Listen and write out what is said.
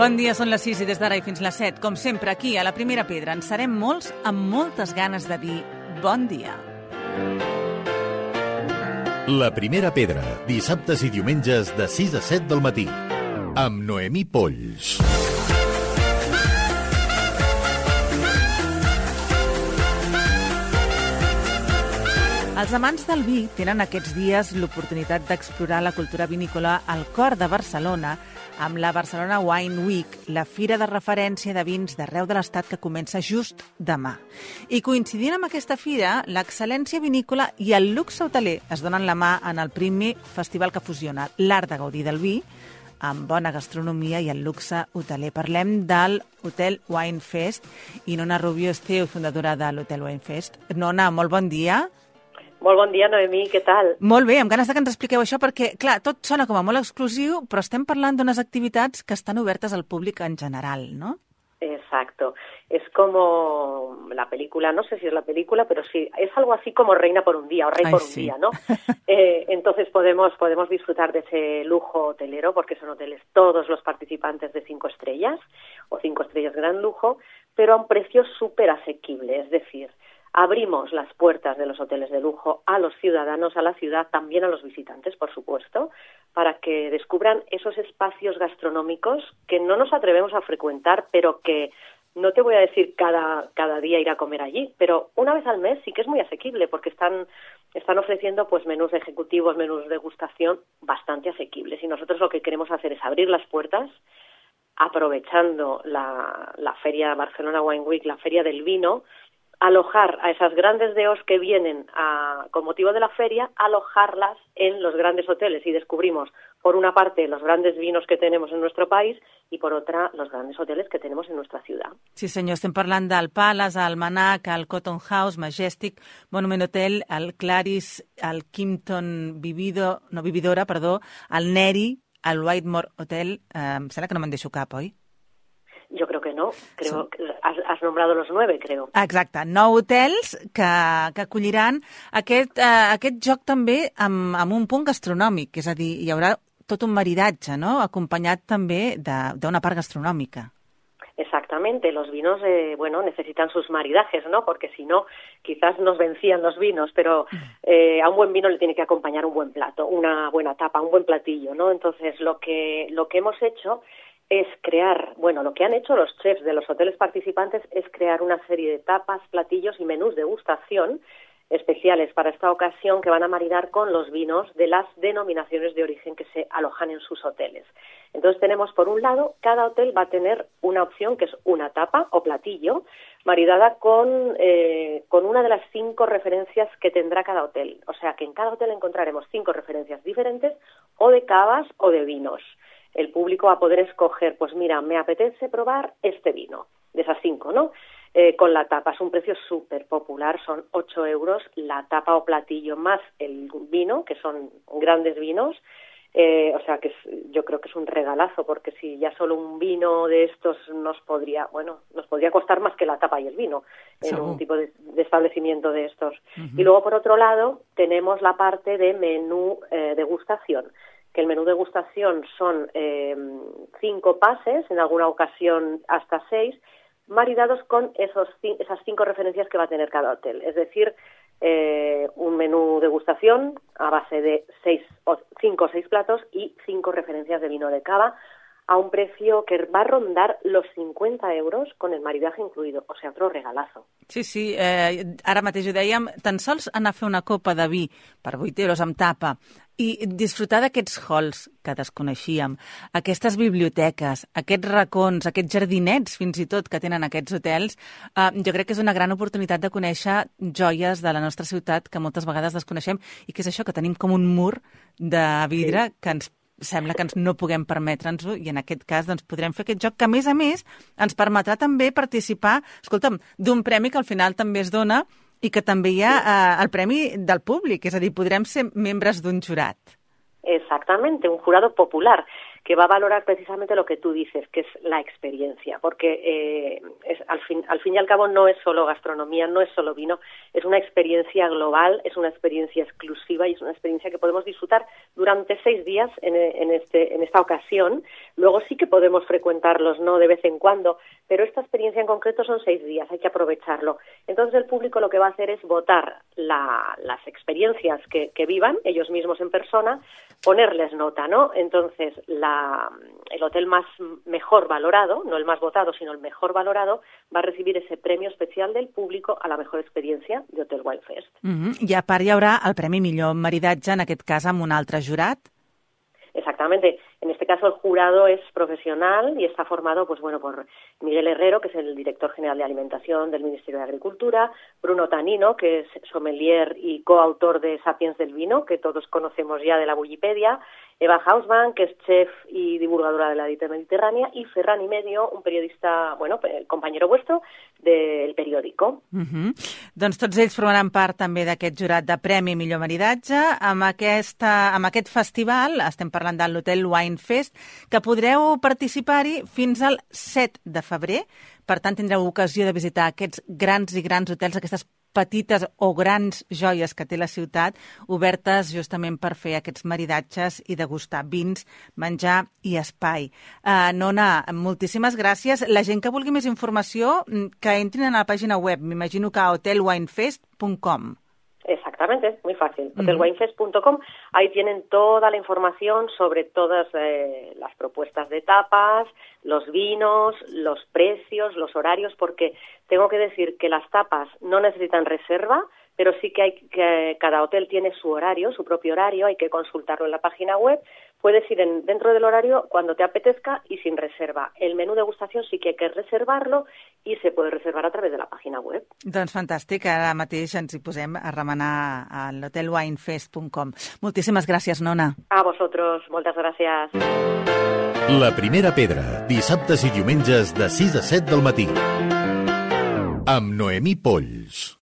Bon dia, són les 6 i des d'ara i fins les 7. Com sempre, aquí, a la Primera Pedra, en serem molts amb moltes ganes de dir bon dia. La Primera Pedra, dissabtes i diumenges de 6 a 7 del matí. Amb Noemí Polls. Els amants del vi tenen aquests dies l'oportunitat d'explorar la cultura vinícola al cor de Barcelona amb la Barcelona Wine Week, la fira de referència de vins d'arreu de l'Estat que comença just demà. I coincidint amb aquesta fira, l'excel·lència vinícola i el luxe hoteler es donen la mà en el primer festival que fusiona l'art de gaudir del vi amb bona gastronomia i el luxe hoteler. Parlem del Hotel Wine Fest i Nona Rubio Esteu, fundadora de l'Hotel Wine Fest. Nona, molt bon dia. Molt bon dia, Noemí, què tal? Molt bé, amb ganes de que ens expliqueu això, perquè, clar, tot sona com a molt exclusiu, però estem parlant d'unes activitats que estan obertes al públic en general, ¿no? Exacto. Es como la película, no sé si es la película, pero sí, es algo así como Reina por un día o Rey Ay, por sí. un día, ¿no? Eh, entonces podemos, podemos disfrutar de ese lujo hotelero porque son hoteles todos los participantes de cinco estrellas o cinco estrellas gran lujo, pero a un precio súper asequible. Es decir, abrimos las puertas de los hoteles de lujo a los ciudadanos, a la ciudad, también a los visitantes, por supuesto, para que descubran esos espacios gastronómicos que no nos atrevemos a frecuentar, pero que no te voy a decir cada, cada día ir a comer allí, pero una vez al mes sí que es muy asequible porque están, están ofreciendo pues menús ejecutivos, menús de degustación bastante asequibles. Y nosotros lo que queremos hacer es abrir las puertas aprovechando la, la feria Barcelona Wine Week, la feria del vino, alojar a esas grandes DEOs que vienen a, con motivo de la feria, alojarlas en los grandes hoteles y descubrimos, por una parte, los grandes vinos que tenemos en nuestro país y por otra, los grandes hoteles que tenemos en nuestra ciudad. Sí, senyor, estem parlant del Palace, el Manac, el Cotton House, Majestic, Monument Hotel, el Claris, el Kimpton Vivido, no, Vividora, perdó, el Neri, el Whitemore Hotel, eh, em sembla que no me'n deixo cap, oi? Creo no, creo que has, has nombrado los nueve, creo. Exacte, nou hotels que, que acolliran aquest, eh, aquest joc també amb, amb un punt gastronòmic, és a dir, hi haurà tot un maridatge, no?, acompanyat també de- d'una part gastronòmica. Exactamente, los vinos, eh, bueno, necesitan sus maridajes, ¿no? Porque si no, quizás nos vencían los vinos, pero eh, a un buen vino le tiene que acompañar un buen plato, una buena tapa, un buen platillo, ¿no? Entonces, lo que, lo que hemos hecho es crear, bueno, lo que han hecho los chefs de los hoteles participantes es crear una serie de tapas, platillos y menús de gustación especiales para esta ocasión que van a maridar con los vinos de las denominaciones de origen que se alojan en sus hoteles. Entonces tenemos, por un lado, cada hotel va a tener una opción que es una tapa o platillo maridada con, eh, con una de las cinco referencias que tendrá cada hotel. O sea que en cada hotel encontraremos cinco referencias diferentes o de cavas o de vinos. El público a poder escoger, pues mira, me apetece probar este vino, de esas cinco, ¿no? Eh, con la tapa. Es un precio súper popular, son 8 euros la tapa o platillo más el vino, que son grandes vinos. Eh, o sea que es- yo creo que es un regalazo, porque si ya solo un vino de estos nos podría, bueno, nos podría costar más que la tapa y el vino en un tipo de, de establecimiento de estos. Y luego, por otro lado, tenemos la parte de menú eh, degustación que el menú degustación son eh, cinco pases, en alguna ocasión hasta seis, maridados con esos, esas cinco referencias que va a tener cada hotel. Es decir, eh, un menú degustación a base de seis o cinco o seis platos y cinco referencias de vino de cava a un precio que va a rondar los 50 euros con el maridaje incluido, o sea, otro regalazo. Sí, sí, eh, ara mateix ho dèiem, tan sols anar a fer una copa de vi per 8 euros amb tapa i disfrutar d'aquests halls que desconeixíem, aquestes biblioteques, aquests racons, aquests jardinets fins i tot que tenen aquests hotels, eh, jo crec que és una gran oportunitat de conèixer joies de la nostra ciutat que moltes vegades desconeixem i que és això, que tenim com un mur de vidre sí. que ens sembla que ens no puguem permetre'ns-ho i en aquest cas doncs, podrem fer aquest joc que a més a més ens permetrà també participar, escolta'm, d'un premi que al final també es dona i que també hi ha eh, el premi del públic, és a dir, podrem ser membres d'un jurat. Exactamente, un jurado popular que va a valorar precisamente lo que tú dices, que es la experiencia, porque eh, es, al, fin, al fin y al cabo no es solo gastronomía, no es solo vino, es una experiencia global, es una experiencia exclusiva y es una experiencia que podemos disfrutar durante seis días en, en, este, en esta ocasión. Luego sí que podemos frecuentarlos, ¿no? De vez en cuando, pero esta experiencia en concreto son seis días, hay que aprovecharlo. Entonces el público lo que va a hacer es votar la, las experiencias que, que vivan ellos mismos en persona, ponerles nota, ¿no? Entonces, la, el hotel más mejor valorado, no el más votado, sino el mejor valorado, va a recibir ese premio especial del público a la mejor experiencia de Hotel Wild Fest. Mm -hmm. I a part hi haurà el Premi Millor Maridatge, en aquest cas amb un altre jurat? Exactamente. En este caso el jurado es profesional y está formado, pues bueno, por Miguel Herrero, que es el director general de alimentación del Ministerio de Agricultura, Bruno Tanino, que es sommelier y coautor de Sapiens del vino, que todos conocemos ya de la Wikipedia, Eva Hausmann, que es chef y divulgadora de la dieta mediterránea, y Ferran y Medio, un periodista, bueno, el compañero vuestro del periódico. Uh -huh. Doncs tots ells formaran part també d'aquest jurat de Premi Millor Maridatge. Amb, aquesta, amb aquest festival, estem parlant de l'Hotel Wine Fest, que podreu participar-hi fins al 7 de febrer. Per tant, tindreu ocasió de visitar aquests grans i grans hotels, aquestes petites o grans joies que té la ciutat, obertes justament per fer aquests maridatges i degustar vins, menjar i espai. Uh, Nona, moltíssimes gràcies. La gent que vulgui més informació, que entrin a la pàgina web, m'imagino que hotelwinefest.com. Exactamente, muy fácil. Hotelwinefest.com, ahí tienen toda la información sobre todas eh, las propuestas de tapas, los vinos, los precios, los horarios, porque tengo que decir que las tapas no necesitan reserva, pero sí que hay que cada hotel tiene su horario, su propio horario, hay que consultarlo en la página web. Puedes ir en, dentro del horario cuando te apetezca y sin reserva. El menú de degustación sí que hay que reservarlo i se puede reservar a través de la página web. Doncs fantàstic, ara mateix ens hi posem a remenar a l'hotelwinefest.com. Moltíssimes gràcies, Nona. A vosotros, moltes gràcies. La primera pedra, dissabtes i diumenges de 6 a 7 del matí. Amb Noemí Polls.